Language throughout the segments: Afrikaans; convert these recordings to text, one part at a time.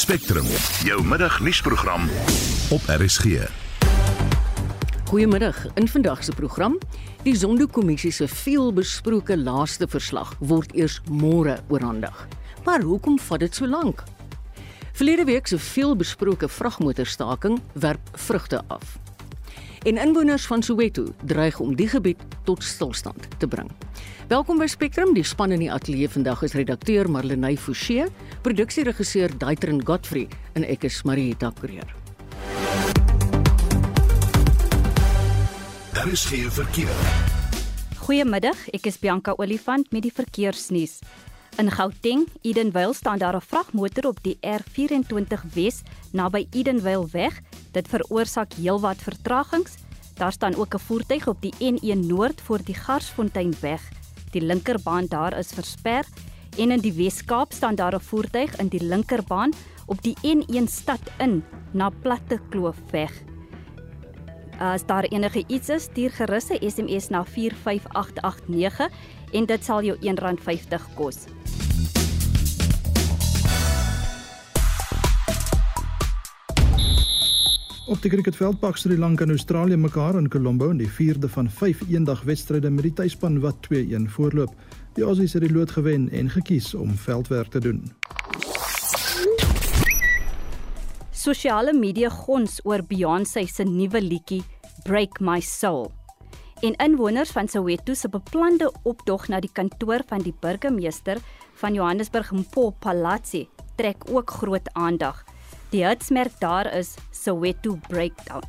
Spectrum, jou middagnuusprogram op RSG. Goeiemiddag. In vandag se program, die Zondo-kommissie se veelbesproke laaste verslag word eers môre oorhandig. Maar hoekom vat dit so lank? Verlede week se veelbesproke vragmotorstaking werp vrugte af. En inwoners van Soweto dreig om die gebied tot stilstand te bring. Welkom by Spectrum. Die span in die ateljee vandag is redakteur Marlenae Forsie, produksieregisseur Daitrin Godfrey en ek is Marieta Kreer. Daar is geen verkeer. Goeiemiddag, ek is Bianca Olifant met die verkeersnuus. In Gauteng, Edenvale staan daar 'n vragmotor op die R24 Wes naby Edenvale weg. Dit veroorsaak heelwat vertragings. Daar staan ook 'n voertuig op die N1 Noord voor die Garsfontein weg. Die linkerbaan daar is versper en in die Wes-Kaap staan daar 'n voertuig in die linkerbaan op die N1 stad in na Platte Kloof weg. As daar enige iets is, stuur gerus 'n SMS na 45889 en dit sal jou R1.50 kos. Op die cricketveld pak Sri Lanka en Australië mekaar in Colombo in die 4de van 5 eendagwedstryde met die tuisspan wat 2-1 voorloop. Die Aussies het die lood gewen en gekies om veldwerk te doen. Sosiale media gons oor Beyoncé se nuwe liedjie Break My Soul. En inwoners van Soweto se beplande optog na die kantoor van die burgemeester van Johannesburg, Mpo Palazzi, trek ook groot aandag. Die hitsmerk daar is Soweto Breakdown.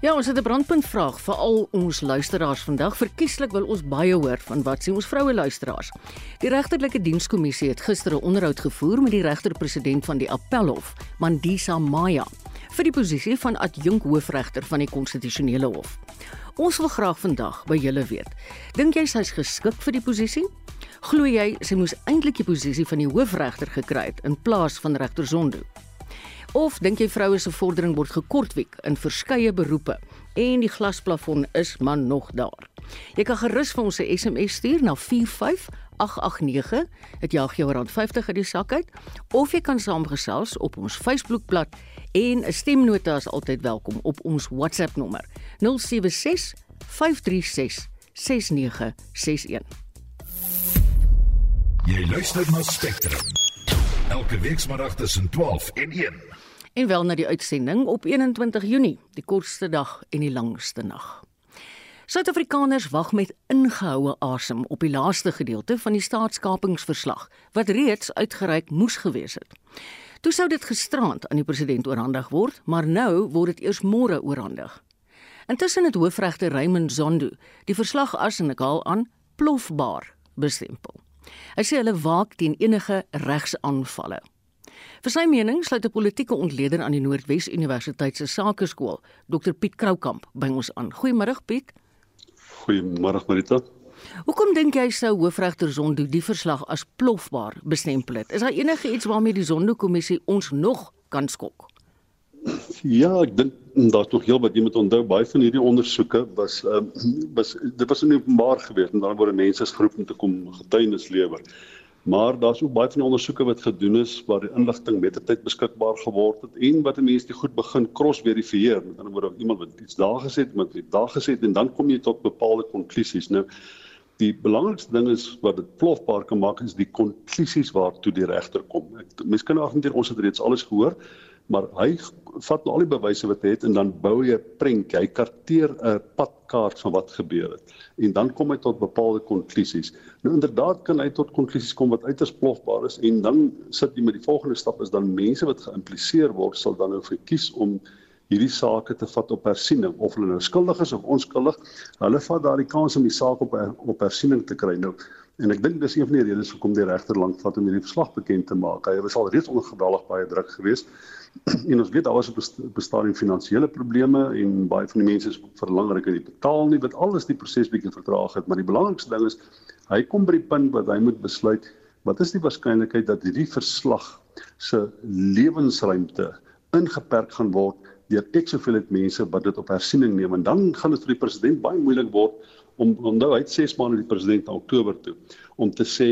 Ja, ons het 'n brandpunt vraag vir al ons luisteraars vandag. Verkieslik wil ons baie hoor van wat sê ons vroue luisteraars. Die regterlike dienskommissie het gister 'n onderhoud gevoer met die regter-president van die Appelhof, Mandisa Maya, vir die posisie van adjunk hoofregter van die konstitusionele hof. Ons wil graag vandag by julle weet. Dink jy sy's geskik vir die posisie? Glo jy sy moes eintlik die posisie van die hoofregter gekry het in plaas van regter Zondo? Of dink jy vroue se vordering word gekortwiek in verskeie beroepe en die glasplafon is man nog daar? Jy kan gerus vir ons 'n SMS stuur na 45889. Dit jaag jou rand 50 uit die sak uit of jy kan saamgesels op ons Facebookblad en 'n stemnota is altyd welkom op ons WhatsApp nommer 076 536 6961. Jy luister na Spectrum. Elke weekmiddag tussen 12 en 1. En wel na die uitsending op 21 Junie, die kortste dag en die langste nag. Suid-Afrikaners wag met ingehoue asem op die laaste gedeelte van die staatskapingsverslag wat reeds uitgereik moes gewees het. Toe sou dit gisterand aan die president oorhandig word, maar nou word dit eers môre oorhandig. Intussen het hoofregter Raymond Zondo die verslag as en ek haal aan plofbaar bestempel. Hy sê hulle waak teen enige regsaanvalle. Vir sy mening sluit 'n politieke ontleder aan die Noordwes Universiteit se Sakeskool, Dr Piet Kroukamp, by ons aan. Goeiemôre Piet. Goeiemôre Marita. Hoekom dink jy sou hoofregter Zondo die verslag as plofbaar bestempel het? Is daar enige iets waarmee die Zondo-kommissie ons nog kan skok? Ja, ek dink daar's nog heel wat jy moet onthou. Baie van hierdie ondersoeke was ehm um, was dit was in openbaar gewees en dan word mense geroep om te kom getuienis lewer. Maar daar's ook baie van die ondersoeke wat gedoen is waar die inligting met tyd beskikbaar geword het en wat mense die goed begin cross-verifieer. Met ander woorde, iemand wat iets daar gesê het, iemand wat daar gesê het en dan kom jy tot bepaalde konklusies. Nou die belangrikste ding is wat dit plofbaar kan maak is die konklusies waartoe die regter kom. Mense kan argumenteer ons het reeds alles gehoor, maar hy vat nou al die bewyse wat hy het en dan bou hy 'n prentjie. Hy karteer 'n padkaart van wat gebeur het en dan kom hy tot bepaalde konklusies. Nou inderdaad kan hy tot konklusies kom wat uiters plofbaar is en dan sit jy met die volgende stap is dan mense wat geïmpliseer word sal dan nou verkies om hierdie sake te vat op hersiening of hulle nou skuldig is of onskuldig. Hulle vat daardie kans om die saak op op hersiening te kry. Nou en ek dink dis een van die redes hoekom die regter lank vat om hierdie verslag bekend te maak. Hy was al reeds onder geweldig baie druk geweest en ons weet daar was 'n bestaan in finansiële probleme en baie van die mense is verlang dat hulle betaal nie wat alles die proses bietjie vertraag het maar die belangrikste ding is hy kom by die punt wat hy moet besluit wat is die waarskynlikheid dat hierdie verslag se lewensruimte ingeperk gaan word deur ek soveel het mense wat dit op hersiening neem? En dan gaan dit vir die president baie moeilik word om onthou hy het 6 maande die president in Oktober toe om te sê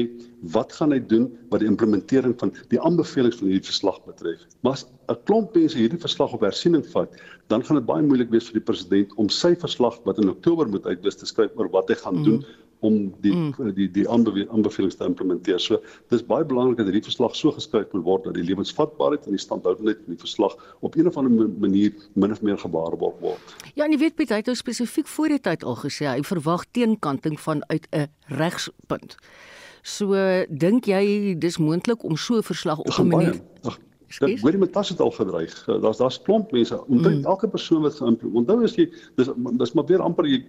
wat gaan hy doen wat die implementering van die aanbevelings van hierdie verslag betref. Maar as 'n klomp mense hierdie verslag op hersiening vat, dan gaan dit baie moeilik wees vir die president om sy verslag wat in Oktober moet uitwis te skryf oor wat hy gaan mm. Om die mm. die die aanbevelings te implementeer. So dis baie belangrik dat hierdie verslag so geskryf moet word dat die lewensvatbaarheid en die standhoudendheid van die verslag op een of ander manier min of meer gebaarborg word. Ja, en jy weet Piet, hy het nou spesifiek voor die tyd al gesê hy verwag teenkanting vanuit 'n regspunt. So dink jy dis moontlik om so 'n verslag op 'n manier Ach, Dit hoorie met tas het al gedreig. Daar's daar's klomp mense. Onthou mm. elke persoon wat geïmplementeer. Onthou as jy dis dis maar weer amper jy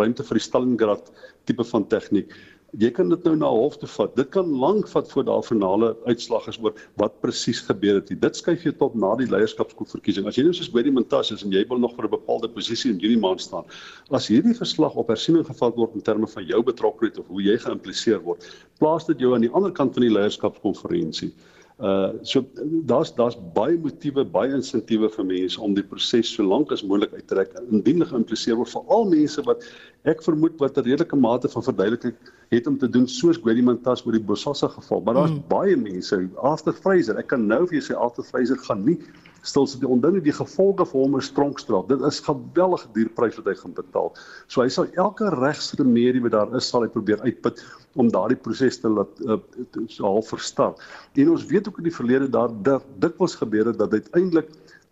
ruimte vir die Stalingrad tipe van tegniek. Jy kan dit nou na hof toe vat. Dit kan lank vat voor daar finale uitslag is oor wat presies gebeur het. Dit skuif jy tot na die leierskapsverkiesing. As jy nou soos Hoorie Montas is en jy wil nog vir 'n bepaalde posisie in Junie maand staan, as hierdie verslag op hersiening gevat word in terme van jou betrokkeheid of hoe jy geïmpliseer word, plaas dit jou aan die ander kant van die leierskapskonferensie. Uh so daar's daar's baie motiewe, baie insentiewe vir mense om die proses so lank as moontlik uit te trek indien geïmpliseer word vir al mense wat ek vermoed wat 'n redelike mate van verduideliking het om te doen soos Gwedimantas met die Bosasa geval. Maar daar's mm. baie mense, Arthur Fraser, ek kan nou vir jou sê Arthur Fraser gaan nie stil sit. Onthou net die gevolge vir hom is tronkstraf. Dit is geweldige duur prys wat hy gaan betaal. So hy sal elke regsremedie wat daar is, sal hy probeer uitput om daardie proses te laat uh, half verstaan. En ons weet ook in die verlede daar dikwels gebeur het dat uiteindelik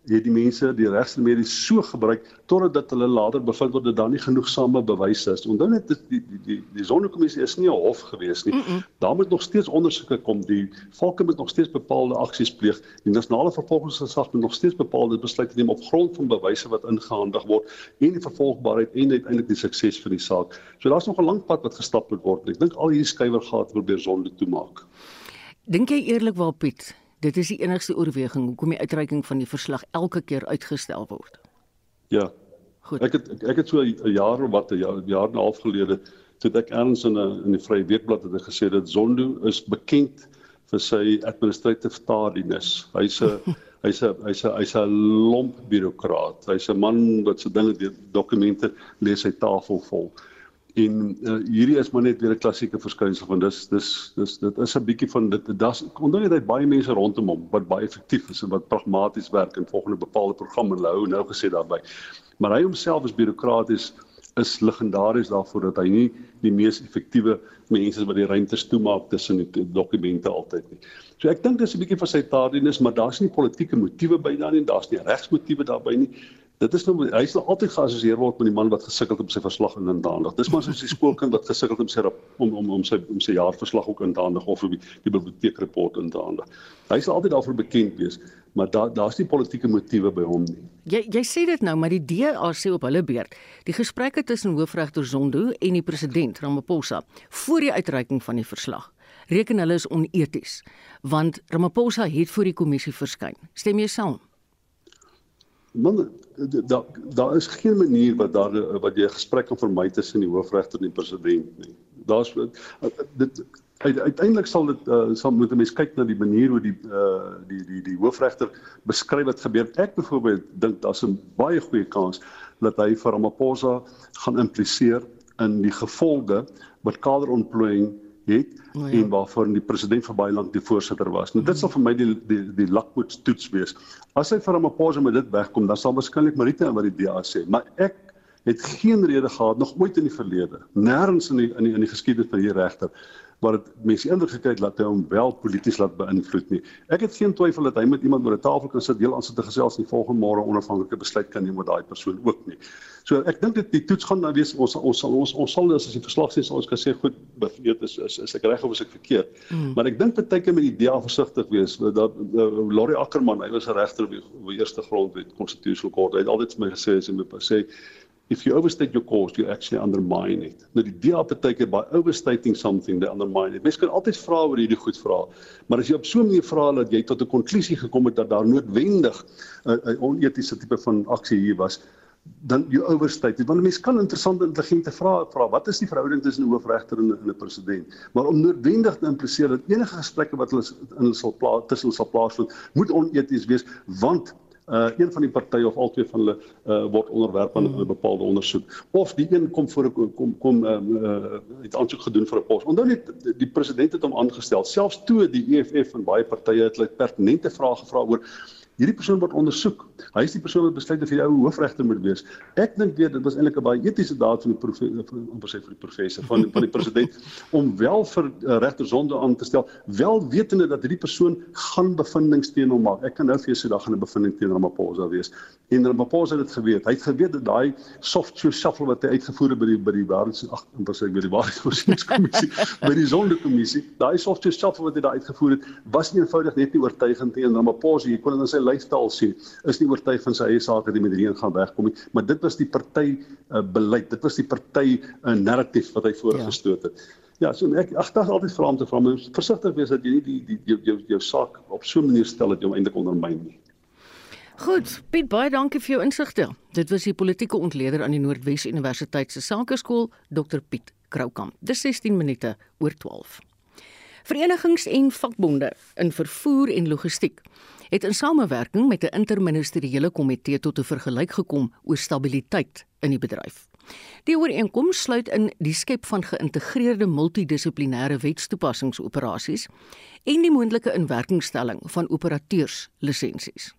het die mense die regsremedie so gebruik totdat dat hulle later bevind word dat daar nie genoegsame bewyse is. Onthou net die die die die sonnekommissie is nie 'n hof gewees nie. Mm -mm. Daar moet nog steeds ondersoeke kom. Die volke moet nog steeds bepaalde aksies pleeg. Die nasionale vervolgingsgesag moet nog steeds bepaalde besluite neem op grond van bewyse wat ingehandig word en die vervolgbaarheid en uiteindelik die sukses van die saak. So daar's nog 'n lang pad wat gestap moet word. Ek dink al hierdie skrywergate probeer sonde toemaak. Dink jy eerlikwaar Piet dit is die enigste oorweging hoekom die uitreiking van die verslag elke keer uitgestel word. Ja. Goed. Ek het ek het so 'n jaar of wat 'n jaar, jaar en 'n half gelede toe ek erns in 'n in die Vrye Weekblad het gesê dat Zondo is bekend vir sy administrative tardiness. Hy's 'n hy's 'n hy's 'n hy's 'n lomp bureaukraat. Hy's 'n man wat se dinge dokumente lees sy tafel vol en uh, hierdie is maar net weer 'n klassieke verskynsel van dis dis dis dit is 'n bietjie van dit das onthou net hy baie mense rondom hom wat baie effektief is en wat pragmaties werk en volgende bepaalde program en hou nou gesê daarbey maar hy homself is bureaukraties is legendaries daarvoor dat hy nie die mees effektiewe mense is wat die ruimtes toemaak tussen die dokumente altyd nie. So ek dink dis 'n bietjie van sy tardiness, maar daar's nie politieke motiewe by daarin daar's nie regsmotiewe daarbey nie dit is nou hy sal altyd geassosieer word met die man wat gesukkel het om sy verslag in te handig. Dis maar soos die skoolkind wat gesukkel het om sy om om om sy om sy jaarverslag ook in te handig of die, die biblioteekreport in te handig. Hy sal altyd daarvoor bekend wees, maar daar daar's nie politieke motiewe by hom nie. Jy jy sê dit nou, maar die DA sê op hulle beurt, die gesprekke tussen hoofregter Zondo en die president Ramaphosa voor die uitreiking van die verslag reken hulle is oneties want Ramaphosa het voor die kommissie verskyn. Stem jy saam? Man daar daar is geen manier wat daar wat jy 'n gesprek kan vermy tussen die hoofregter en die president nie. Daar's dit uiteindelik sal dit uh, sal moet 'n mens kyk na die manier hoe die uh, die die die hoofregter beskryf wat gebeur. Ek byvoorbeeld dink daar's 'n baie goeie kans dat hy vir Ramaphosa gaan impliseer in die gevolge wat kaderontplooiing het oh, ja. en waarvan die president vir baie lank die voorsitter was. Nou dit sal vir my die die die lakmoes toets wees. As hy vir hom 'n pause met dit wegkom, dan sal waarskynlik Marita en wat die DA sê, maar ek het geen rede gehad nog ooit in die verlede, nêrens in die in die in die geskiedenis van hierdie regter waar dit mense indruk gekry het dat hy hom wel polities laat beïnvloed nie. Ek het geen twyfel dat hy met iemand oor 'n tafel kan sit, deel aan sit te gesels en volgende môre onafhanklike besluit kan neem met daai persoon ook nie. So ek dink dit die toets gaan nou wees ons ons sal ons ons sal as die verslag sê ons kan sê goed beweet is is, is ek reg of is ek verkeerd. Mm. Maar ek dink baie keer met die idee versigtig wees dat uh, Laurie Ackerman, hy was 'n regter op die eerste grondwet constitutional court. Hy het altyd vir my gesê as hy moet sê if you overstate your cause you actually undermine it. Nou die DA partykeer by overstating something they undermine it. Mens kan altyd vra oor hierdie goed vra, maar as jy op so 'n manier vra dat jy tot 'n konklusie gekom het dat daar noodwendig 'n uh, onetiese tipe van aksie hier was, dan jy overstate. Want mense kan interessante intelligente vrae vra. Wat is die verhouding tussen 'n hoofregter en 'n president? Maar om noodwendig te impliseer dat enige gesprekke wat hulle in hulle sal plaas tussen hulle sal plaasvind, moet oneties wees want uh een van die partye of albei van hulle uh word onderwerp aan 'n mm. bepaalde ondersoek of die een kom voor kom kom um, uh het aansoek gedoen vir 'n pos. Onthou net die president het hom aangestel. Selfs toe die EFF en baie partye het hulle pertinente vrae gevra oor hierdie persoon word ondersoek. Hy is die persoon wat besluit of hy ou hoofregter moet wees. Ek dink weer dit was eintlik 'n baie etiese daad van die professor om sê vir die professor van van die president om wel vir uh, regter sonde aan te stel, wel wetende dat hierdie persoon gaan bevindings teen hom maak. Ek kan nou vir jou sê daar gaan 'n bevinding teen Ramaphosa wees. En Ramaphosa het dit geweet. Hy het geweet dat daai soft shuffle wat hy uitgevoer het by die by die waarheids ag, wat sê by die waarheidskommissie, by die sondekommissie, daai soft shuffle wat hy daar uitgevoer het, was nie eenvoudig net nie oortuigend teen Ramaphosa. Jy kon dit in sy lifestyle sien. Is nie oortuig van sy eie saak dat hy met hierdie gaan wegkom nie, maar dit was die party uh, beleid. Dit was die party uh, narratief wat hy voorgestoot het. Ja, ja so ek ag is altyd vir hom te vra, moet versigtig wees dat jy nie die die jou jou, jou saak op so 'n manier stel dat jy hom eintlik ondermyn nie. Goed, Piet, baie dankie vir jou insigte. Dit was die politieke ontleder aan die Noordwes Universiteit se Sakeskool, Dr Piet Kroukamp. Dis 16 minute oor 12. Verenigings en vakbonde in vervoer en logistiek het in samewerking met 'n interministeriële komitee tot 'n vergelyk gekom oor stabiliteit in die bedryf. Die ooreenkoms sluit in die skep van geïntegreerde multidissiplinêre wetstoepassingsoperasies en die moontlike inwerkingstelling van operateurs lisensies.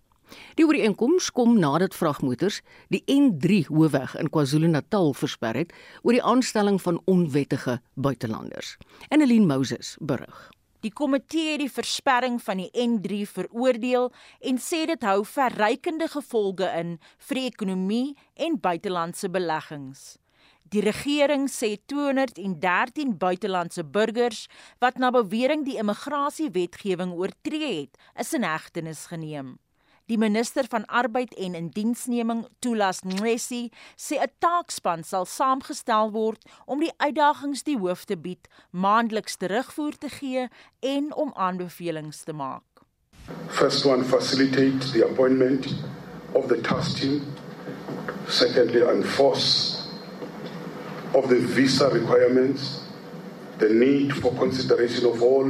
Die ooreenkoms kom nadat vragmotors die N3 hoofweg in KwaZulu-Natal versper het oor die aanstelling van onwettige buitelanders. Annelien Moses berig. Die komitee het die versperring van die N3 veroordeel en sê dit hou verrykende gevolge in vir die ekonomie en buitelandse beleggings. Die regering sê 213 buitelandse burgers wat na bewering die immigrasiewetgewing oortree het, is in hegtenis geneem. Die minister van Arbeid en Indiensneming, Tulas Nxesi, sê 'n taakspan sal saamgestel word om die uitdagings die hoof te bied, maandeliks terugvoer te gee en om aanbevelings te maak. First one facilitate the appointment of the task team. Secondly, enforce of the visa requirements, the need for consideration of all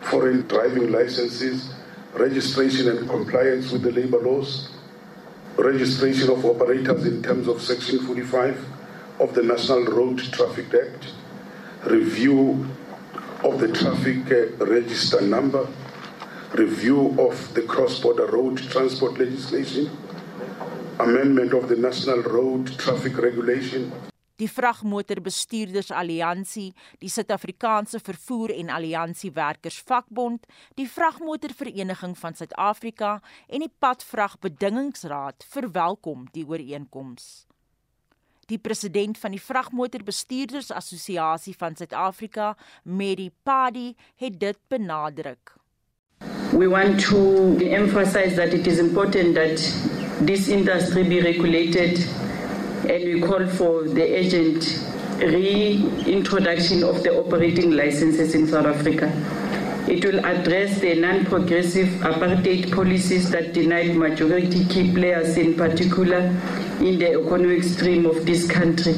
foreign driving licenses registration and compliance with the labor laws, registration of operators in terms of Section 45 of the National Road Traffic Act, review of the traffic uh, register number, review of the cross border road transport legislation, amendment of the National Road Traffic Regulation. Die Vragmotorbestuurders Alliansie, die Suid-Afrikaanse Vervoer en Alliansie Werkers Vakbond, die Vragmotorvereniging van Suid-Afrika en die Padvragbedingingsraad verwelkom die ooreenkoms. Die president van die Vragmotorbestuurders Assosiasie van Suid-Afrika, Mary Padi, het dit benadruk. We want to emphasize that it is important that this industry be regulated and we call for the urgent reintroduction of the operating licenses in South Africa. It will address the non-progressive apartheid policies that denied majority key players in particular in the economic stream of this country.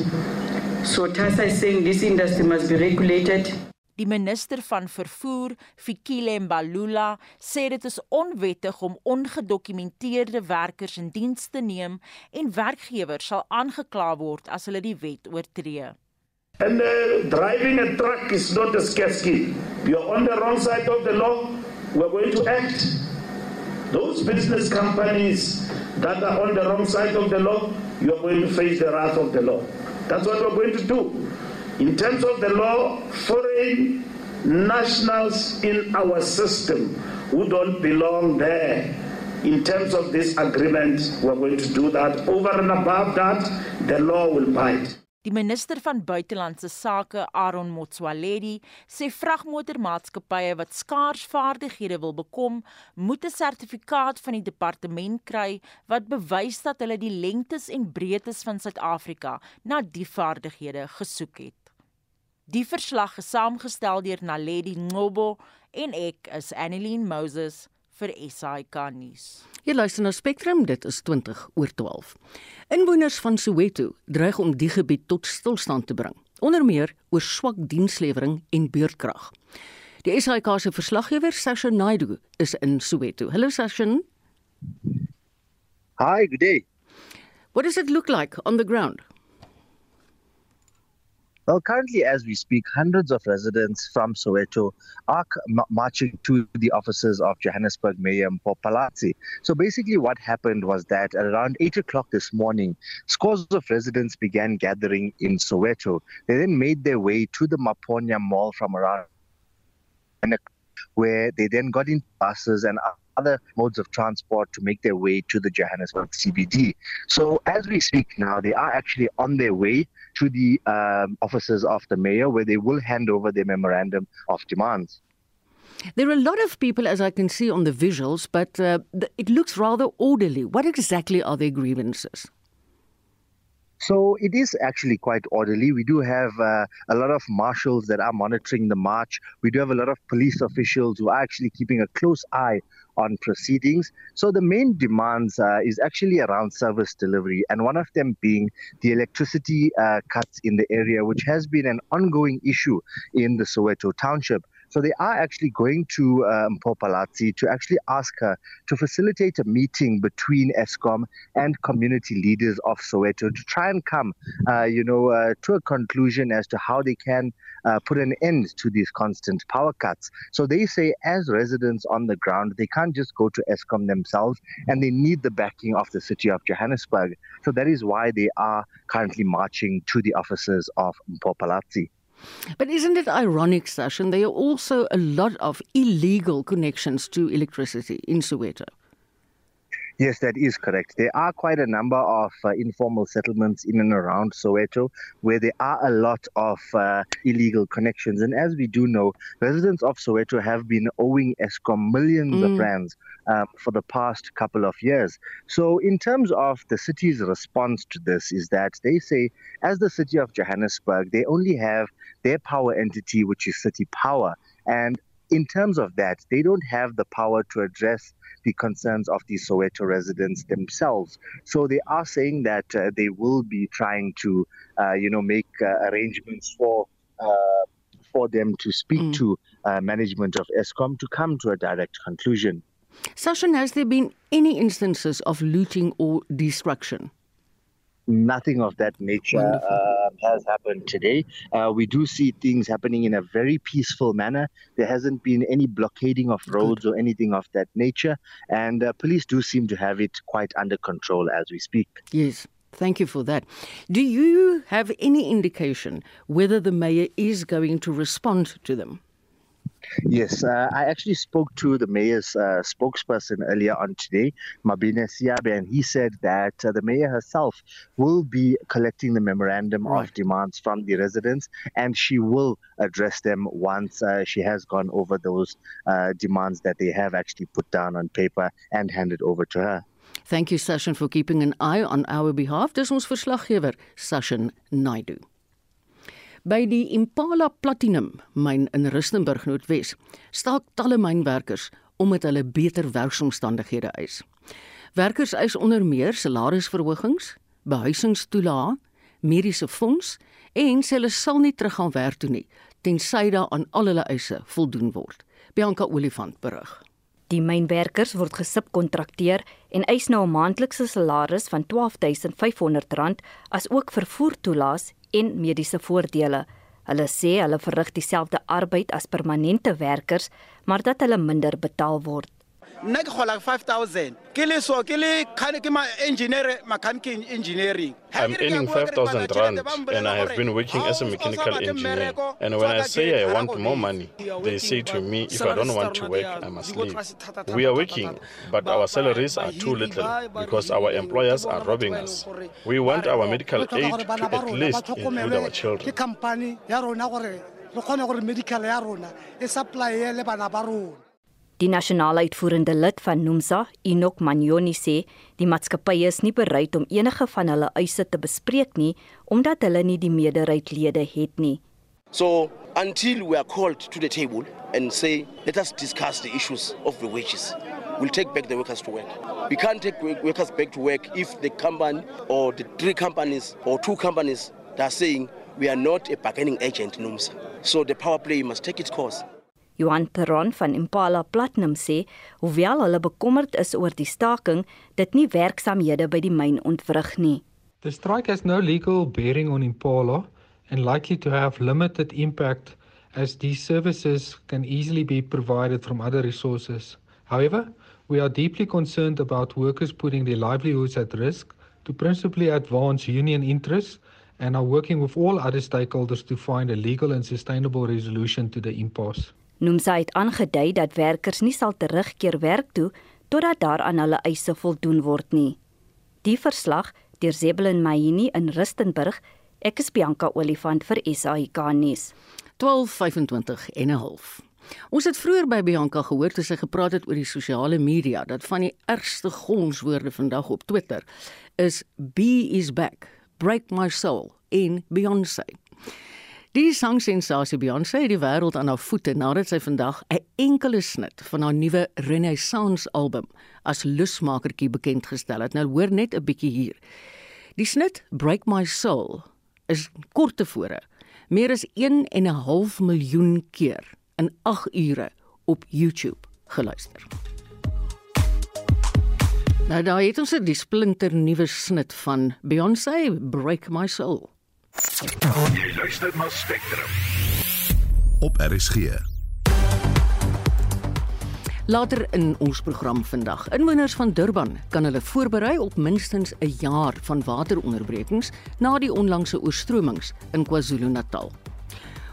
So TASA is saying this industry must be regulated Die minister van vervoer, Fikile Mbalula, sê dit is onwettig om ongedokumenteerde werkers in diens te neem en werkgewers sal aangekla word as hulle die wet oortree. And uh, driving a truck is not a scare scheme. You're on the wrong side of the law. We're going to act. Those business companies that are on the wrong side of the law, you're going to face the wrath of the law. That's what we're going to do. In terms of the law, foreign nationals in our system who don't belong there, in terms of this agreement, we're going to do that. Over and above that, the law will bite. Die minister van buitelandse sake, Aaron Motsoaledi, sê vragmotormaatskappye wat skaars vaardighede wil bekom, moet 'n sertifikaat van die departement kry wat bewys dat hulle die lengtes en breedtes van Suid-Afrika na die vaardighede gesoek het. Die verslag is saamgestel deur Naledi Ngobo en ek is Annelien Moses vir SAK nuus. Jy luister na Spectrum, dit is 20 oor 12. Inwoners van Soweto dreig om die gebied tot stilstand te bring, onder meer oor swak dienslewering en beurtkrag. Die SAK se verslaggewer, Sasha Naidu, is in Soweto. Hallo Sasha. Hi, good day. What does it look like on the ground? Well, currently, as we speak, hundreds of residents from Soweto are marching to the offices of Johannesburg Mayor Phalatse. So basically, what happened was that at around 8 o'clock this morning, scores of residents began gathering in Soweto. They then made their way to the Maponya Mall from around where they then got into buses and other modes of transport to make their way to the Johannesburg CBD. So as we speak now, they are actually on their way to the um, offices of the mayor where they will hand over their memorandum of demands. There are a lot of people, as I can see on the visuals, but uh, it looks rather orderly. What exactly are their grievances? So it is actually quite orderly. We do have uh, a lot of marshals that are monitoring the march. We do have a lot of police officials who are actually keeping a close eye on proceedings. So the main demands uh, is actually around service delivery, and one of them being the electricity uh, cuts in the area, which has been an ongoing issue in the Soweto township. So they are actually going to um, Mpho Phalatse to actually ask her to facilitate a meeting between Eskom and community leaders of Soweto to try and come, uh, you know, uh, to a conclusion as to how they can uh, put an end to these constant power cuts. So they say, as residents on the ground, they can't just go to Eskom themselves, and they need the backing of the city of Johannesburg. So that is why they are currently marching to the offices of Mpho Phalatse. But isn't it ironic, Sasha? There are also a lot of illegal connections to electricity in Soweto. Yes, that is correct. There are quite a number of uh, informal settlements in and around Soweto where there are a lot of uh, illegal connections. And as we do know, residents of Soweto have been owing Eskom millions mm. of rands um, for the past couple of years. So, in terms of the city's response to this, is that they say, as the city of Johannesburg, they only have their power entity, which is City Power. And in terms of that, they don't have the power to address the concerns of the Soweto residents themselves. So they are saying that uh, they will be trying to, uh, you know, make uh, arrangements for for them to speak mm. to management of Eskom to come to a direct conclusion. Sasha, has there been any instances of looting or destruction? Nothing of that nature uh, has happened today. Uh, we do see things happening in a very peaceful manner. There hasn't been any blockading of roads Good. or anything of that nature. And uh, police do seem to have it quite under control as we speak. Yes. Thank you for that. Do you have any indication whether the mayor is going to respond to them? Yes, uh, I actually spoke to the mayor's uh, spokesperson earlier on today, Mabine Siabe, and he said that uh, the mayor herself will be collecting the memorandum right. of demands from the residents and she will address them once uh, she has gone over those uh, demands that they have actually put down on paper and handed over to her. Thank you, Sashin, for keeping an eye on our behalf. Dis ons verslaggewer, Sashin Naidu. By die Impala Platinum myn in Rustenburg Noordwes staak talle mynwerkers omdat hulle beter werksomstandighede eis. Werkers eis onder meer salarisverhogings, behuisingstoelae, mediese fonds en hulle sal nie teruggaan werk toe nie tensy daar aan al hulle eise voldoen word. Bianca Olifant berig. Die mynwerkers word gesubkontrakteer en eis nou 'n maandelikse salaris van R12500 as ook vervoertoelaas en mediese voordele. Hulle sê hulle verrig dieselfde arbeid as permanente werkers, maar dat hulle minder betaal word. Nna ke gola 5000 ke le so ke le ke ma engineer mechanical engineering I'm earning 5,000 rand and I have been working as a mechanical engineer. And when I say I want more money, they say to me, if I don't want to work, I must leave. We are working, but our salaries are too little because our employers are robbing us. We want our medical aid to at least include our children. Die nasionale uitvoerende lid van NUMSA, Enoch Manyoni sê, die maatskappy is nie bereid om enige van hulle eise te bespreek nie omdat hulle nie die meerderheidlede het nie. So until we are called to the table and say let us discuss the issues of the wages we'll take back the workers to work. We can't take workers back to work if the company or the three companies or two companies that are saying we are not a bargaining agent NUMSA. So the power play must take its course. Johan Peron van Impala Platinum sê, hoewel hulle bekommerd is oor die staking, dit nie werksamehede by die myn ontwrig nie. The strike has no legal bearing on Impala and likely to have limited impact as these services can easily be provided from other resources. However, we are deeply concerned about workers putting their livelihoods at risk to principally advance union interests and are working with all other stakeholders to find a legal and sustainable resolution to the impasse. Nomsa het aangedui dat werkers nie sal terugkeer werk toe totdat daar aan hulle eise voldoen word nie. Die verslag deur Zebulon Mayini in Rustenburg, ek is Bianca Olifant vir SAK nuus. 12:25 en 'n half. Ons het vroeër by Bianca gehoor toe sy gepraat het oor die sosiale media dat van die ergste gonswoorde vandag op Twitter is B is back, break my soul in Beyoncé. Die sangsensasie Beyoncé het die wêreld aan haar voete nadat sy vandag 'n enkele snit van haar nuwe Renaissance album as lusmakertjie bekend gestel het. Nou hoor net 'n bietjie hier. Die snit Break My Soul is kort tevore meer as 1 en 'n half miljoen keer in 8 ure op YouTube geluister. Nou daar het ons 'n splinter nuwe snit van Beyoncé Break My Soul. Jy luister na Spectrum. Op RSG. Later in ons program vandag. Inwoners van Durban kan hulle voorberei op minstens 'n jaar van wateronderbrekings na die onlangse oorstromings in KwaZulu-Natal.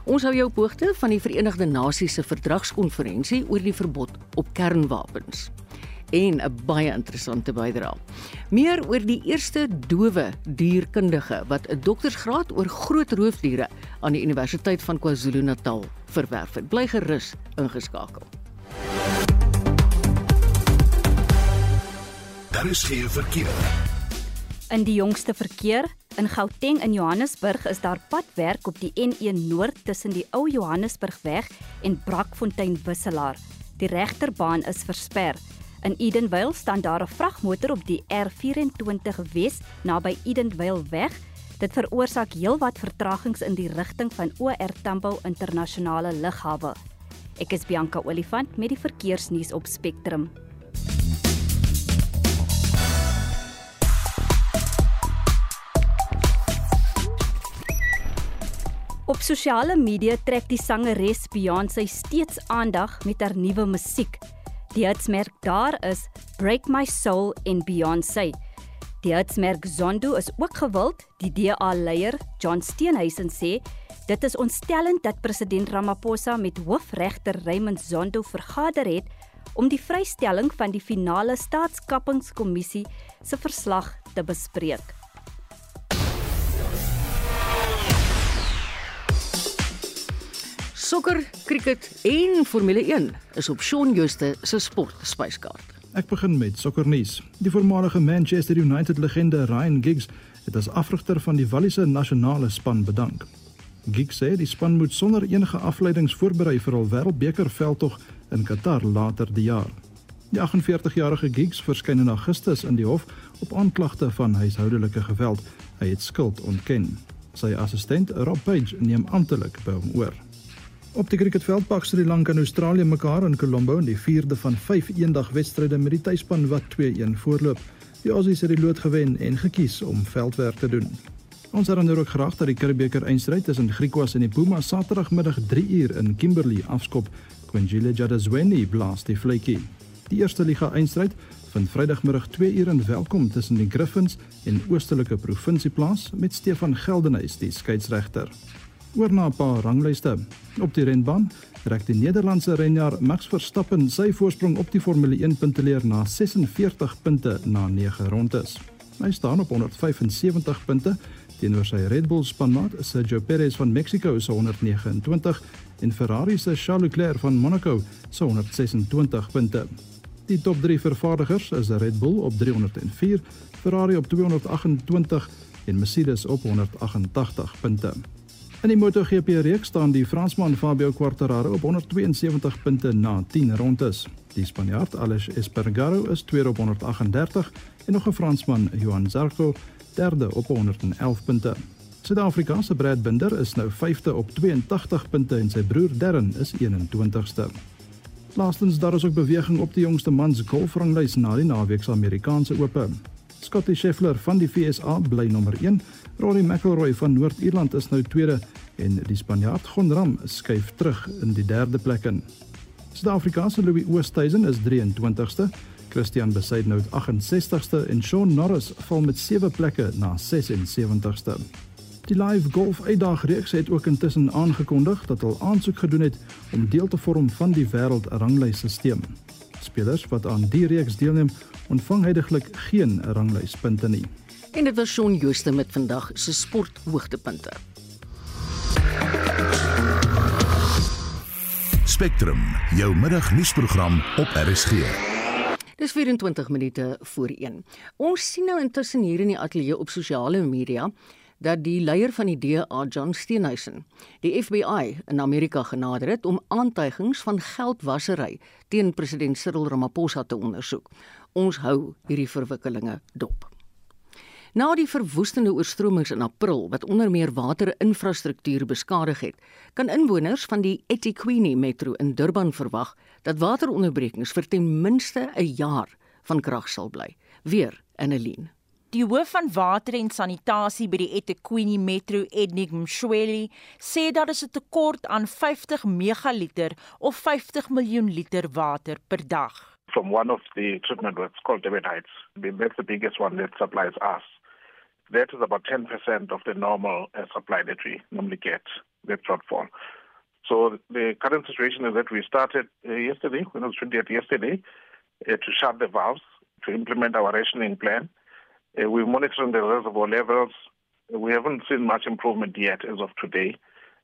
Ons hou jou op hoogte van die Verenigde Nasies se verdragskonferensie oor die verbod op kernwapens en 'n baie interessante bydrae. Meer oor die eerste dowe dierkundige wat 'n doktorsgraad oor groot roofdiere aan die Universiteit van KwaZulu-Natal verwerf het. Bly gerus ingeskakel. Daar is geen verkeer. In die jongste verkeer in Gauteng in Johannesburg is daar padwerk op die N1 Noord tussen die ou Johannesburgweg en Brakfontein Wisselaar. Die regterbaan is versper. In Edenvale staan daar 'n vragmotor op die R24 Wes naby Edenvale weg. Dit veroorsaak heelwat vertragings in die rigting van OR Tambo Internasionale Lughawe. Ek is Bianca Olifant met die verkeersnuus op Spectrum. Op sosiale media trek die sangeres Beyoncé steeds aandag met haar nuwe musiek. Die hitsmerk daar is Break My Soul en Beyoncé. Die hitsmerk Zondo is ook gewild. Die DA-leier, John Steenhuisen sê, dit is ontstellend dat president Ramaphosa met hoofregter Raymond Zondo vergader het om die vrystelling van die finale staatskappingskommissie se verslag te bespreek. Sokker, cricket en Formule 1 is op Shaun Schuster se sportspyskaart. Ek begin met sokkernuus. Die voormalige Manchester United legende Ryan Giggs het as afrigter van die Walliese nasionale span bedank. Giggs sê die span moet sonder enige afleidings voorberei vir hul wêreldbeker veldtog in Qatar later die jaar. Die 48-jarige Giggs verskyn in Augustus in die hof op aanklagte van huishoudelike geweld. Hy het skuld ontken. Sy assistent, Rob Page, neem amptelik by hom oor. Op die cricketveld pak Sri Lanka en Australië mekaar in Colombo in die 4de van 5 eendag-wedstryde met die tuisspan wat 2-1 voorloop. Die Aussies het die lood gewen en gekies om veldwerk te doen. Ons herinner ook graag dat die Curriebeeker eindstryd tussen Griquas en die Pumas Saterdagmiddag 3uur in Kimberley afskop. Quinjile Jadazweni blaas die vletjie. Die eerste liga eindstryd vind Vrydagmiddag 2uur in Welkom tussen die Griffins en Oostelike Provinsie plaas met Stefan Geldenhuys die skeieregter oor na 'n paar ranglyste. Op die renbaan trek die Nederlandse renjaer Max Verstappen sy voorsprong op die Formule 1 punteleer na 46 punte na 9 rondes. Hy staan op 175 punte teenoor sy Red Bull spanmaat Sergio Perez van Mexico se 129 en Ferrari se Charles Leclerc van Monaco se 126 punte. Die top 3 vervaardigers is Red Bull op 304, Ferrari op 228 en Mercedes op 188 punte. In die MotoGP reeks staan die Fransman Fabio Quartararo op 172 punte na 10 rondes. Die Spanjaard Aleix Espargaro is tweede op 138 en nog 'n Fransman, Johan Zarco, derde op 111 punte. Suid-Afrika se Brad Binder is nou 5de op 82 punte en sy broer Darren is 21ste. Laastens daar is ook beweging op die jongste mans golfranglys na die naweek se Amerikaanse Ope. Scottie Scheffler van die FSA bly nommer 1, Rory McIlroy van Noord-Ierland is nou tweede en die Spanjaard Gon Ram skuif terug in die derde plek in. Suid-Afrika se Louis Oosthuizen is 23ste, Christian Besaidnout 68ste en Shaun Norris val met 7 plekke na 76ste. Die Live Golf Uitdag reeks het ook intussen aangekondig dat hulle aansoek gedoen het om deel te vorm van die wêreldranglysstelsel. Spelers wat aan die reeks deelneem, ontvang heidaglik geen ranglyspunte nie. En dit was Shaun Jooste met vandag se sporthoogtepunte. Spectrum, jou middagnuusprogram op RSG. Dis 24 minute voor 1. Ons sien nou intussen hier in die ateljee op sosiale media dat die leier van die DA, John Steenhuisen, die FBI in Amerika genader het om aantuigings van geldwasery teen president Cyril Ramaphosa te ondersoek. Ons hou hierdie verwikkelinge dop. Na die verwoestende oorstromings in April wat onder meer waterinfrastruktuur beskadig het, kan inwoners van die eThekwini Metro in Durban verwag dat wateronderbrekings vir ten minste 'n jaar van krag sal bly. Weer in 'n lien. Die hoof van water en sanitasie by die eThekwini Metro, Ednik Mshweli, sê daar is 'n tekort aan 50 megaliter of 50 miljoen liter water per dag. From one of the treatment works called Devon Heights, that's the biggest one that supplies us. That is about 10% of the normal uh, supply that we normally get, that shortfall. So the current situation is that we started uh, yesterday, when it was 20th yesterday, uh, to shut the valves, to implement our rationing plan. Uh, we're monitoring the reservoir levels. We haven't seen much improvement yet as of today,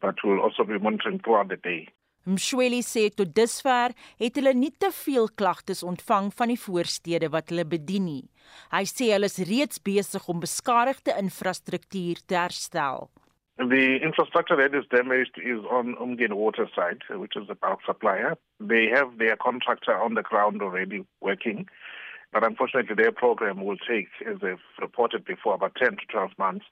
but we'll also be monitoring throughout the day. Mshweli sê tot dusver het hulle nie te veel klagtes ontvang van die voorstede wat hulle bedien nie. Hy sê hulle is reeds besig om beskadigde infrastruktuur te herstel. The infrastructure that is damaged is on Umgen Water side, which is the bulk supplier. They have their contractor on the ground already working. But unfortunately, their program will take, as they've reported before, about 10 to 12 months.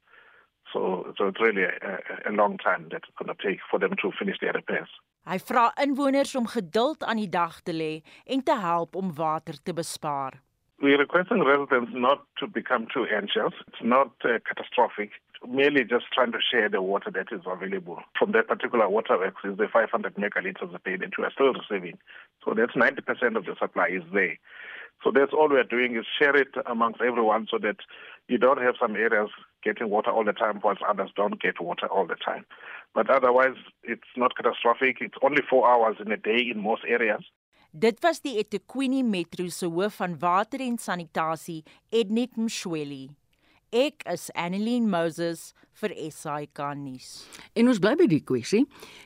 So, so it's really a, a long time that it's going to take for them to finish their repairs. Hy vra inwoners om geduld aan die dag te lê en te help om water te bespaar. We're requesting residents not to become too anxious. It's not uh, catastrophic. Merely just trying to share the water that is available from that particular waterworks is the 500 megaliters a day that we are still receiving. So that's 90% of the supply is there. So that's all we are doing is share it amongst everyone so that you don't have some areas getting water all the time whilst others don't get water all the time. But otherwise, it's not catastrophic. It's only four hours in a day in most areas. Dit was die eThekwini Metro se hoof van water en sanitasie, Ednik Mshweli. Ek is Annelien Moses vir SAK nuus. En ons bly by die kwessie.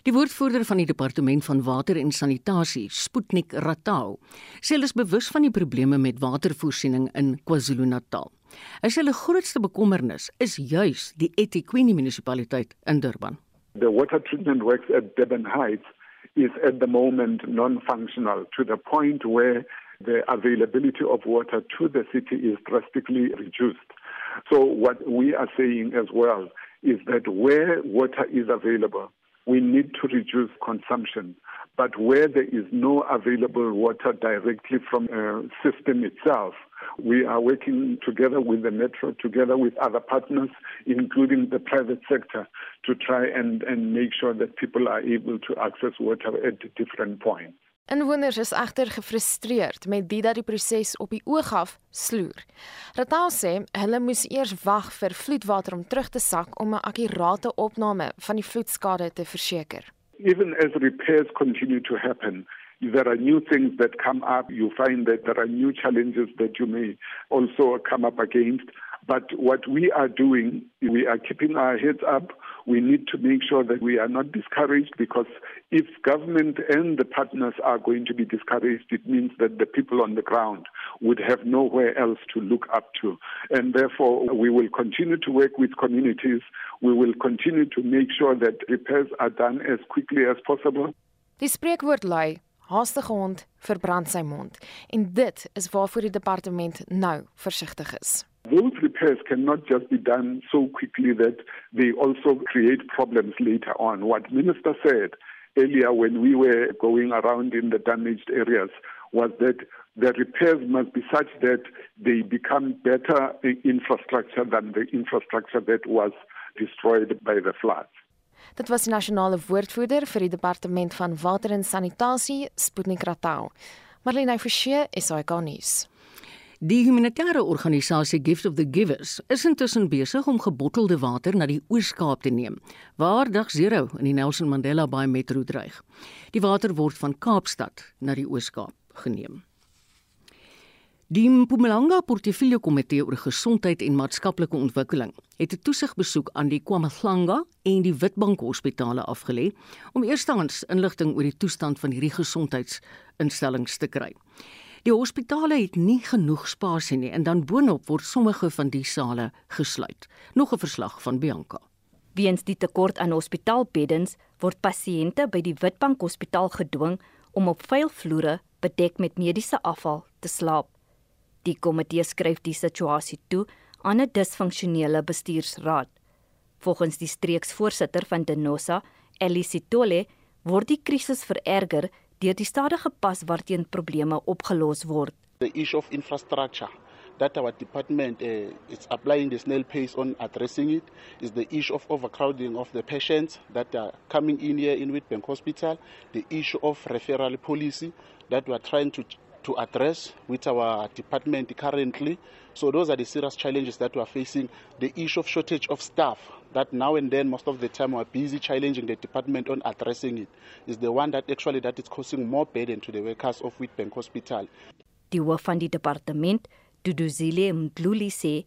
Die woordvoerder van die departement van water en sanitasie, Sputnik Ratau, sê hulle is bewus van die probleme met watervoorsiening in KwaZulu-Natal. Hy sê hulle grootste bekommernis is juis die eThekwini munisipaliteit in Durban. The water treatment works at Durban Heights is at the moment non-functional to the point where the availability of water to the city is drastically reduced. So what we are saying as well is that where water is available, we need to reduce consumption. But where there is no available water directly from a system itself, we are working together with the metro, together with other partners, including the private sector, to try and, and make sure that people are able to access water at different points. Inwoners is egter gefrustreerd met dit dat die proses op die oog af sloer. Ratal sê hulle moes eers wag vir vloedwater om terug te sak om 'n akkurate opname van die vloedskade te verseker. Even as repairs continue to happen, there are new things that come up. You find that there are new challenges that you may also come up against. But what we are doing, we are keeping our heads up. We need to make sure that we are not discouraged because if government and the partners are going to be discouraged, it means that the people on the ground would have nowhere else to look up to. And therefore, we will continue to work with communities. We will continue to make sure that repairs are done as quickly as possible. Die spreekwoord lui haastige hond verbrand sy mond en dit is waarvoor die departement nou versigtig is. Those repairs cannot just be done so quickly that they also create problems later on. What Minister said earlier when we were going around in the damaged areas was that the repairs must be such that they become better infrastructure than the infrastructure that was destroyed by the floods. Dit was nasionale woordvoerder vir die departement van water en sanitasie, Sputnik Ratau. Marlene Forsie, SAK nuus. Die humanitêre organisasie Gift of the Givers is intussen besig om gebottelde water na die Oos-Kaap te neem, waar dag 0 in die Nelson Mandela Bay metro dreig. Die water word van Kaapstad na die Oos-Kaap geneem. Die Mpumalanga Portefeulje Komitee oor Gesondheid en Maatskaplike Ontwikkeling het 'n toesigbesoek aan die KwaMahlanga en die Witbank Hospitale afgelê om eerstens inligting oor die toestand van hierdie gesondheidsinstellings te kry. Die hospitale het nie genoeg spasie nie en dan boonop word sommige van die sale gesluit. Nog 'n verslag van Bianca. Weens die tekort aan hospitaalbeddens word pasiënte by die Witbank Hospitaal gedwing om op vuil vloere bedek met mediese afval te slaap. Die komitee skryf die situasie toe aan 'n disfunksionele bestuursraad. Volgens die streeksvoorsitter van Denosa, Elisitole, word die krisis vererger deur die stadige pas waarteen probleme opgelos word. The issue of infrastructure that our department uh, is applying the snail pace on addressing it is the issue of overcrowding of the patients that are coming in here in Witbank Hospital, the issue of referral policy that we are trying to to address with our department currently. So those are the serious challenges that we are facing. The issue of shortage of staff that now and then most of the time we're busy challenging the department on addressing it is the one that actually that is causing more burden to the workers of Witbank Hospital. Die hoof van die departement, Duduzile Mdluli sê,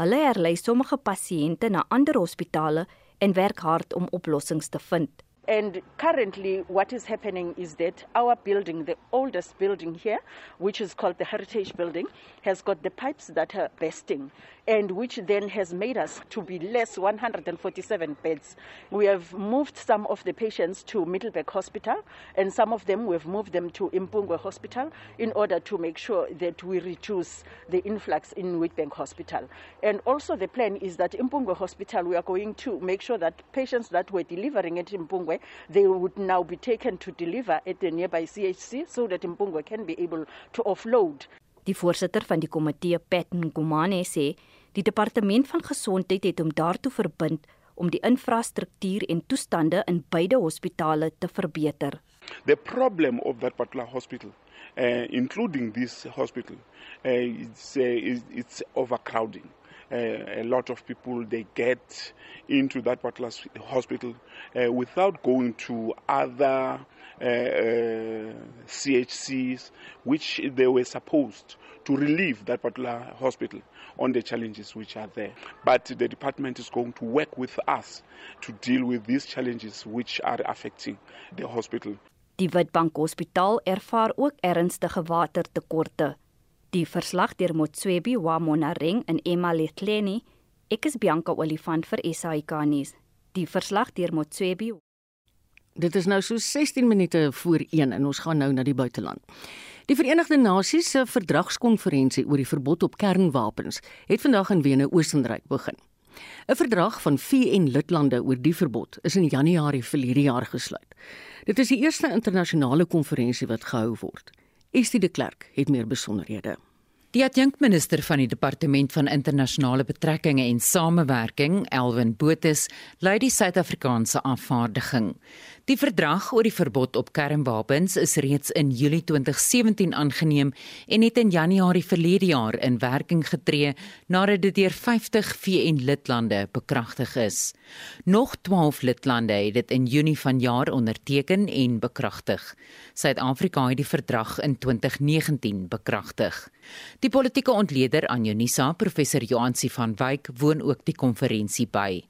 hulle herlei sommige pasiënte na ander hospitale en werk hard om oplossings te vind. And currently, what is happening is that our building, the oldest building here, which is called the Heritage Building, has got the pipes that are bursting, and which then has made us to be less 147 beds. We have moved some of the patients to Middleburg Hospital, and some of them we've moved them to Impungwe Hospital in order to make sure that we reduce the influx in Witbank Hospital. And also, the plan is that Impungwe Hospital, we are going to make sure that patients that were delivering at Impungwe they would now be taken to deliver at the nearby CHC so that Mpungwe can be able to offload. Die voorsitter van die komitee, Pat Ngumane, sê die departement van gesondheid het hom daartoe verbind om die infrastruktuur en toestande in beide hospitale te verbeter. The problem of that particular hospital, uh, including this hospital, uh, it's, uh, it's overcrowding. Uh, a lot of people they get into that particular hospital uh, without going to other uh, CHCs, which they were supposed to relieve that particular hospital on the challenges which are there. But the department is going to work with us to deal with these challenges which are affecting the hospital. Die Witbank Hospitaal ervaar ook ernstige watertekorte. Die verslag deur Motswebi wa Monareng en Emma Letleni. Ek is Bianca Olifant vir SAK nuus. Die verslag deur Motswebi. Dit is nou so 16 minute voor 1 en ons gaan nou na die buiteland. Die Verenigde Nasies se verdragskonferensie oor die verbod op kernwapens het vandag in Wene, Oostenryk begin. 'n Verdrag van VN lidlande oor die verbod is in Januarie verlede jaar gesluit. Dit is die eerste internasionale konferensie wat gehou word. Estie de Klerk het meer besonderhede. Die adjunkminister van die departement van internasionale betrekkinge en samewerking, Elwin Botus, lei die Suid-Afrikaanse afvaardiging. Die verdrag oor die verbod op kernwapens is reeds in Julie 2017 aangeneem en het in Januarie verlede jaar in werking getree nadat dit deur 50 VN-lidlande bekragtig is. Nog 12 lidlande het dit in Junie vanjaar onderteken en bekragtig. Suid-Afrika het die verdrag in 2019 bekragtig. Die politieke ontleder aan Unisa, professor Joansi van Wyk, woon ook die konferensie by.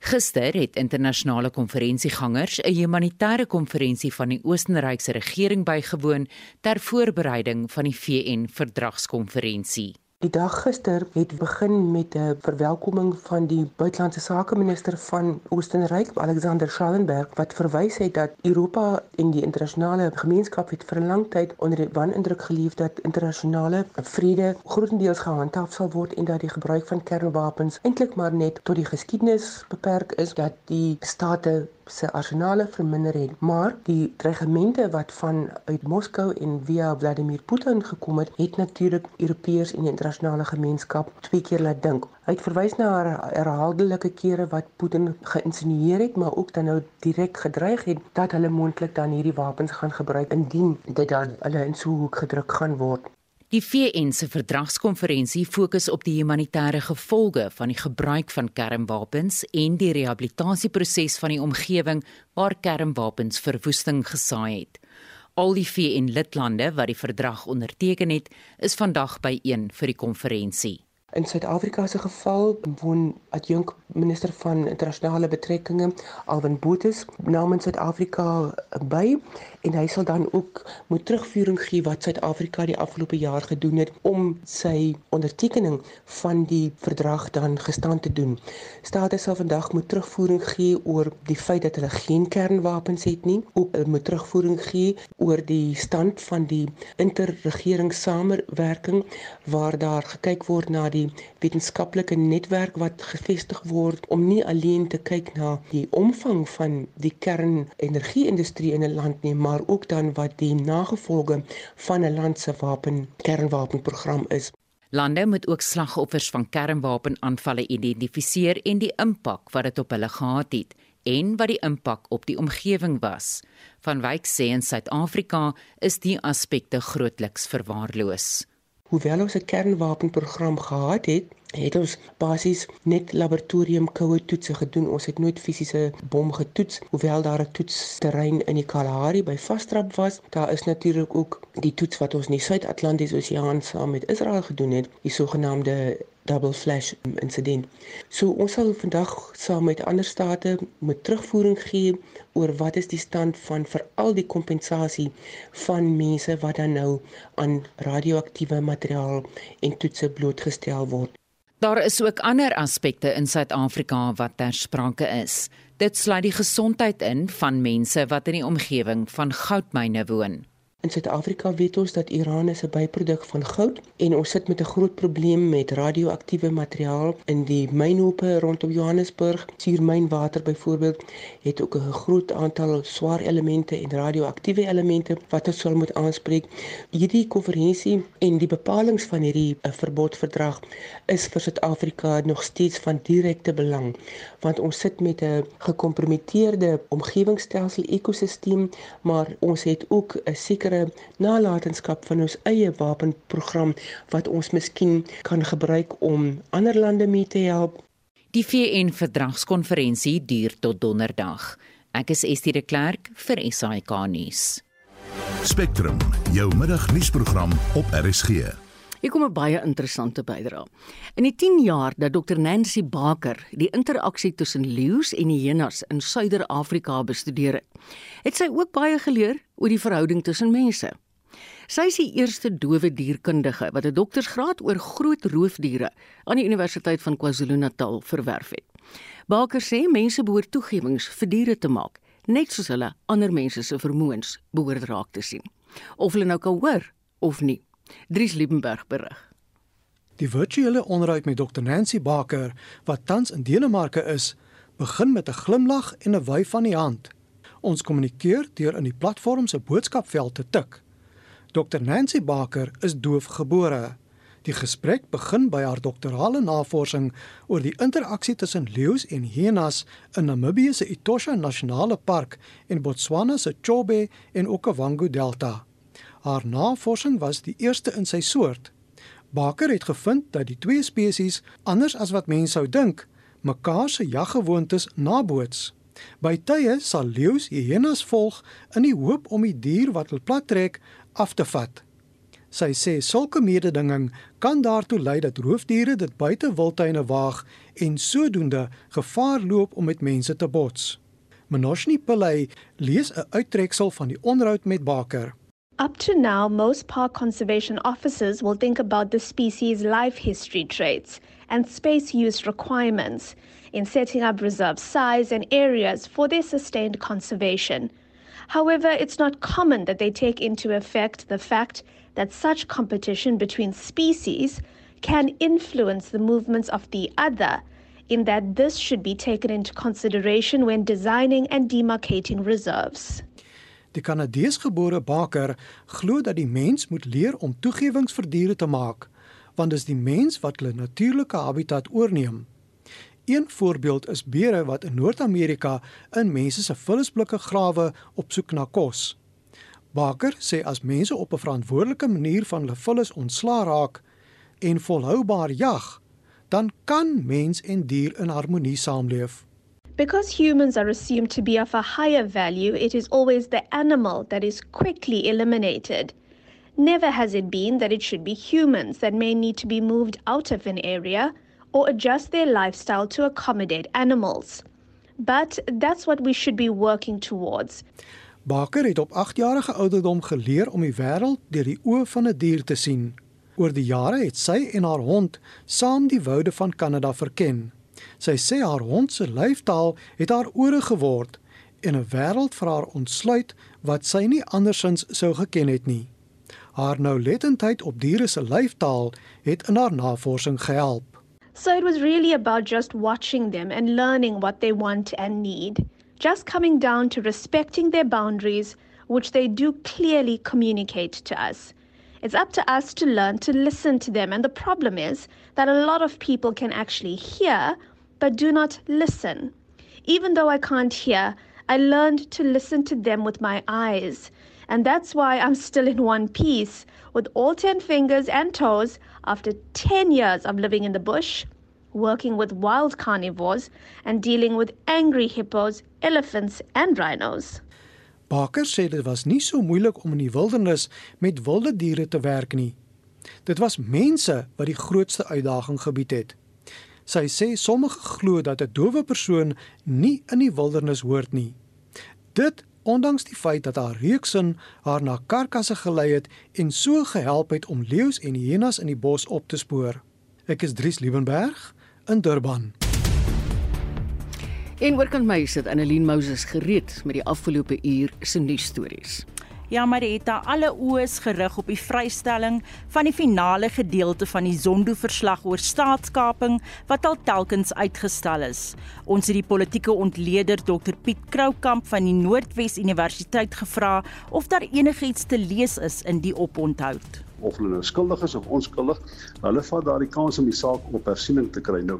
Gister het internasionale konferensiegangers 'n humanitêre konferensie van die Oostenrykse regering bygewoon ter voorbereiding van die VN verdragskonferensie. Die dag gister het begin met 'n verwelkoming van die buitelandse sake minister van Oostenryk, Alexander Schallenberg, wat verwys het dat Europa en die internasionale gemeenskap het vir 'n lang tyd onder die wanindruk geleef dat internasionale vrede grootendeels gehandhaaf sal word en dat die gebruik van kernwapens eintlik maar net tot die geskiedenis beperk is dat die state se arsenale verminder het, maar die dreigemente wat van uit Moskou en via Vladimir Putin gekom het, het natuurlik Europeërs en die internasionale gemeenskap twee keer laat dink. Hy het verwys na herhaaldelike kere wat Putin geïnsinueer het, maar ook dan nou direk gedreig het dat hulle moontlik dan hierdie wapens gaan gebruik indien dit dan hulle in so hoek gedruk gaan word. Die VN se verdragskonferensie fokus op die humanitêre gevolge van die gebruik van kernwapens en die rehabilitasieproses van die omgewing waar kernwapens verwoesting gesaai het. Al die VN-lidlande wat die verdrag onderteken het, is vandag byeen vir die konferensie. In Suid-Afrika se geval woon adjunk minister van internasionale betrekkinge Alwin Botha namens Suid-Afrika by en hy sal dan ook moet terugvoering gee wat Suid-Afrika die afgelope jaar gedoen het om sy ondertekening van die verdrag dan gestand te doen. State sal vandag moet terugvoering gee oor die feit dat hulle geen kernwapens het nie, ook moet terugvoering gee oor die stand van die interregeringssamewerking waar daar gekyk word na die die wetenskaplike netwerk wat gevestig word om nie alleen te kyk na die omvang van die kernenergie-industrie in 'n land nie, maar ook dan wat die nagevolge van 'n land se wapen kernwapenprogram is. Lande moet ook slagoffers van kernwapenaanvalle identifiseer en die impak wat dit op hulle gehad het en wat die impak op die omgewing was. Van Wyk sê in Suid-Afrika is die aspekte grootliks verwaarloos hoewel ons 'n kernwapenprogram gehad het, het ons basies net laboratoriumkoue toetse gedoen. Ons het nooit fisiese bom getoets, hoewel daar 'n toetsterrein in die Kalahari by Vastrap was. Daar is natuurlik ook die toets wat ons in die Suid-Atlantiese Oseaan saam met Israel gedoen het, die sogenaamde double flash insident. So ons sal vandag saam met ander state met terugvoering gee oor wat is die stand van veral die kompensasie van mense wat dan nou aan radioaktiewe materiaal en toetse blootgestel word. Daar is ook ander aspekte in Suid-Afrika wat ter sprake is. Dit sluit die gesondheid in van mense wat in die omgewing van goudmyne woon. In Suid-Afrika weet ons dat Iran is 'n byproduk van goud en ons sit met 'n groot probleem met radioaktiewe materiaal in die mynhope rondom Johannesburg. Suurmynwater byvoorbeeld het ook 'n groot aantal swaar elemente en radioaktiewe elemente wat ons sal moet aanspreek. Hierdie konferensie en die bepalinge van hierdie eh, verbodverdrag is vir Suid-Afrika nog steeds van direkte belang want ons sit met 'n gekompromiteerde omgewingsstelsel ekosisteem, maar ons het ook 'n sekere sekere nalatenskap van ons eie wapenprogram wat ons miskien kan gebruik om ander lande mee te help. Die VN verdragskonferensie duur tot donderdag. Ek is Estie de Klerk vir SAK nuus. Spectrum, jou middagnuusprogram op RSG. Hier kom 'n baie interessante bydrae. In die 10 jaar dat Dr Nancy Baker die interaksie tussen leeu's en hyenas in Suider-Afrika bestudeer het, het sy ook baie geleer oor die verhouding tussen mense. Sy is die eerste dowe dierkundige wat 'n doktorsgraad oor groot roofdiere aan die Universiteit van KwaZulu-Natal verwerf het. Baker sê mense behoort toegewings vir diere te maak, net soos hulle ander mense se vermoëns behoort raak te sien. Of hulle nou kan hoor of nie. Dries Liebenberg berig. Die virtuele onderhoud met Dr Nancy Baker, wat tans in Denemarke is, begin met 'n glimlag en 'n wyf van die hand. Ons kommunikeer deur in die platform se boodskapveld te tik. Dr Nancy Baker is doofgebore. Die gesprek begin by haar doktorale navorsing oor die interaksie tussen leeu's en hyenas in Namibië se Etosha Nasionale Park en Botswana se Chobe en Okavango Delta. Haar navorsing was die eerste in sy soort. Baker het gevind dat die twee spesies, anders as wat mense sou dink, mekaar se jaggewoontes naboots. By tye sal leeu's hyenas volg in die hoop om die dier wat hulle plat trek af te vat. Sy sê sulke mededinging kan daartoe lei dat roofdiere dit buite wildtuine waag en sodoende gevaar loop om met mense te bots. Manoshni Pillay lees 'n uittreksel van die onderhoud met Baker. Up to now, most park conservation officers will think about the species' life history traits and space use requirements in setting up reserve size and areas for their sustained conservation. However, it's not common that they take into effect the fact that such competition between species can influence the movements of the other, in that this should be taken into consideration when designing and demarcating reserves. Die Kanadeesgebore Baker glo dat die mens moet leer om toegewings vir diere te maak, want dit is die mens wat hulle natuurlike habitat oorneem. Een voorbeeld is beere wat in Noord-Amerika in mense se vullisblikke grawe op soek na kos. Baker sê as mense op 'n verantwoordelike manier van hulle vullis ontslaa raak en volhoubaar jag, dan kan mens en dier in harmonie saamleef. Because humans are assumed to be of a higher value, it is always the animal that is quickly eliminated. Never has it been that it should be humans that may need to be moved out of an area or adjust their lifestyle to accommodate animals. But that's what we should be working towards. Baker het op 8-jarige ouderdom geleer om die wêreld deur die oë van 'n die dier te sien. Oor die jare het sy en haar hond saam die woude van Kanada verken. Sy sê haar hond se lyfstaal het haar ore geword en 'n wêreld vir haar ontsluit wat sy nie andersins sou geken het nie. Haar noulettendheid op diere se lyfstaal het in haar navorsing gehelp. So it was really about just watching them and learning what they want and need. Just coming down to respecting their boundaries, which they do clearly communicate to us. It's up to us to learn to listen to them. And the problem is that a lot of people can actually hear but do not listen. Even though I can't hear, I learned to listen to them with my eyes. And that's why I'm still in one piece with all 10 fingers and toes after 10 years of living in the bush, working with wild carnivores, and dealing with angry hippos, elephants, and rhinos. Baker sê dit was nie so moeilik om in die wildernis met wilde diere te werk nie. Dit was mense wat die grootste uitdaging gebied het. Sy sê sommige glo dat 'n dowe persoon nie in die wildernis hoort nie. Dit ondanks die feit dat haar reuksin haar na karkasse gelei het en so gehelp het om leeu's en hyenas in die bos op te spoor. Ek is Dries Liebenberg in Durban. En my sit Annelien Moses gereed met die afgelope uur se nuusstories. Ja, Marita, alle oë is gerig op die vrystelling van die finale gedeelte van die Zondo-verslag oor staatskaping wat al telkens uitgestel is. Ons het die politieke ontleder Dr Piet Kroukamp van die Noordwes Universiteit gevra of daar enigiets te lees is in die oponthou of hulle nou skuldig is of onskuldig, hulle vat daardie kans om die saak op hersiening te kry nou.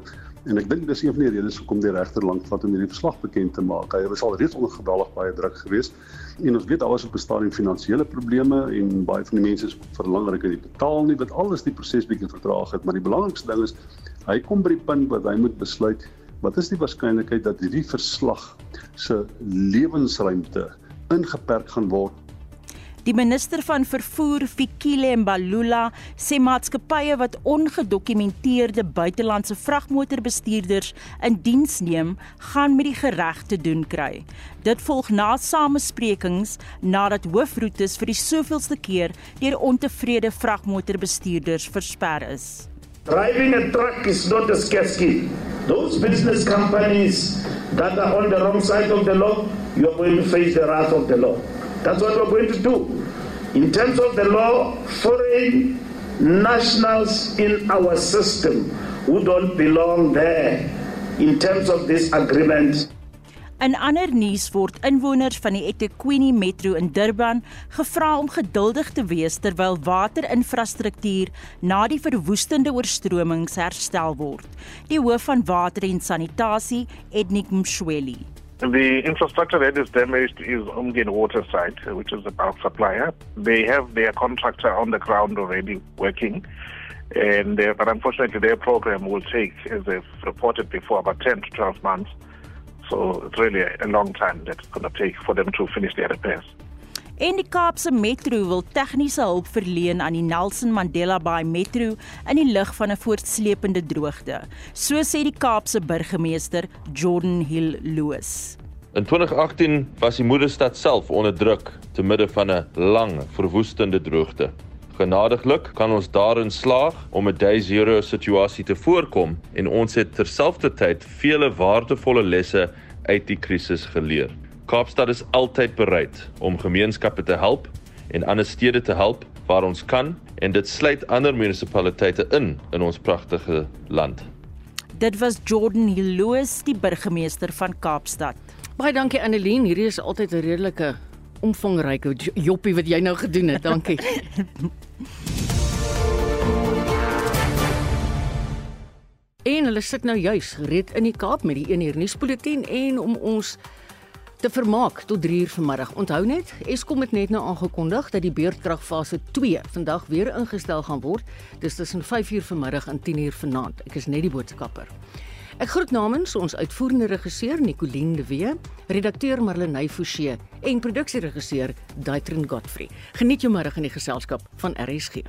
En ek dink dis een van die redes hoekom die regter lank vat om hierdie verslag bekend te maak. Hy was al reeds onder geweldig baie druk geweest. En ons weet alus op 'n stadium finansiële probleme en baie van die mense is verlangryk dat die betaal nie wat alles die proses bietjie vertraag het, maar die belangrikste ding is hy kom by die punt wat hy moet besluit wat is die waarskynlikheid dat hierdie verslag se lewensruimte ingeperk gaan word Die minister van vervoer, Fikile Mbalula, sê maatskappye wat ongedokumenteerde buitelandse vragmotorbestuurders in diens neem, gaan met die gereg te doen kry. Dit volg na samesprekings nadat hoofroetes vir die soveelste keer deur ontevrede vragmotorbestuurders versper is. Driving a truck is not a scarcity. Those business companies that are on the wrong side of the law, you are going to face the wrath of the law. That's what we're going to do. In terms of the law, foreign nationals in our system who don't belong there in terms of this agreement. In ander nuus word inwoners van die eThekwini Metro in Durban gevra om geduldig te wees terwyl waterinfrastruktuur na die verwoestende oorstromings herstel word. Die hoof van water en sanitasie, Ednik Mshweli, The infrastructure that is damaged is Umgen Water Site, which is the bulk supplier. They have their contractor on the ground already working. And uh, but unfortunately, their program will take, as they've reported before, about 10 to 12 months. So it's really a long time that it's going to take for them to finish their repairs. En die Kaapse Metro wil tegniese hulp verleen aan die Nelson Mandela Bay Metro in die lig van 'n voortsleepende droogte, so sê die Kaapse burgemeester Jordan Hill Loos. In 2018 was die moederstad self onder druk te midde van 'n lang, verwoestende droogte. Genadiglik kan ons daarin slaag om 'n day zero situasie te voorkom en ons het terselfdertyd vele waardevolle lesse uit die krisis geleer. Kaapstad is altyd bereid om gemeenskappe te help en ander stede te help waar ons kan en dit sluit ander munisipaliteite in in ons pragtige land. Dit was Jordan Hiloos, die burgemeester van Kaapstad. Baie dankie Annelien, hierdie is altyd 'n redelike omvangryke joppie wat jy nou gedoen het. Dankie. en hulle sit nou juis gereed in die Kaap met die 1 uur nuusbulletin en om ons te vermaak tot 3 uur vanmiddag. Onthou net, Eskom het net nou aangekondig dat die beurtkragfase 2 vandag weer ingestel gaan word. Dis tussen 5 uur vanmiddag en 10 uur vanaand. Ek is net die boodskapper. Ek groet namens ons uitvoerende regisseur Nicoline de Wee, redakteur Marlenae Forsie en produksieregisseur Daitrin Godfrey. Geniet jou middag in die geselskap van RSG.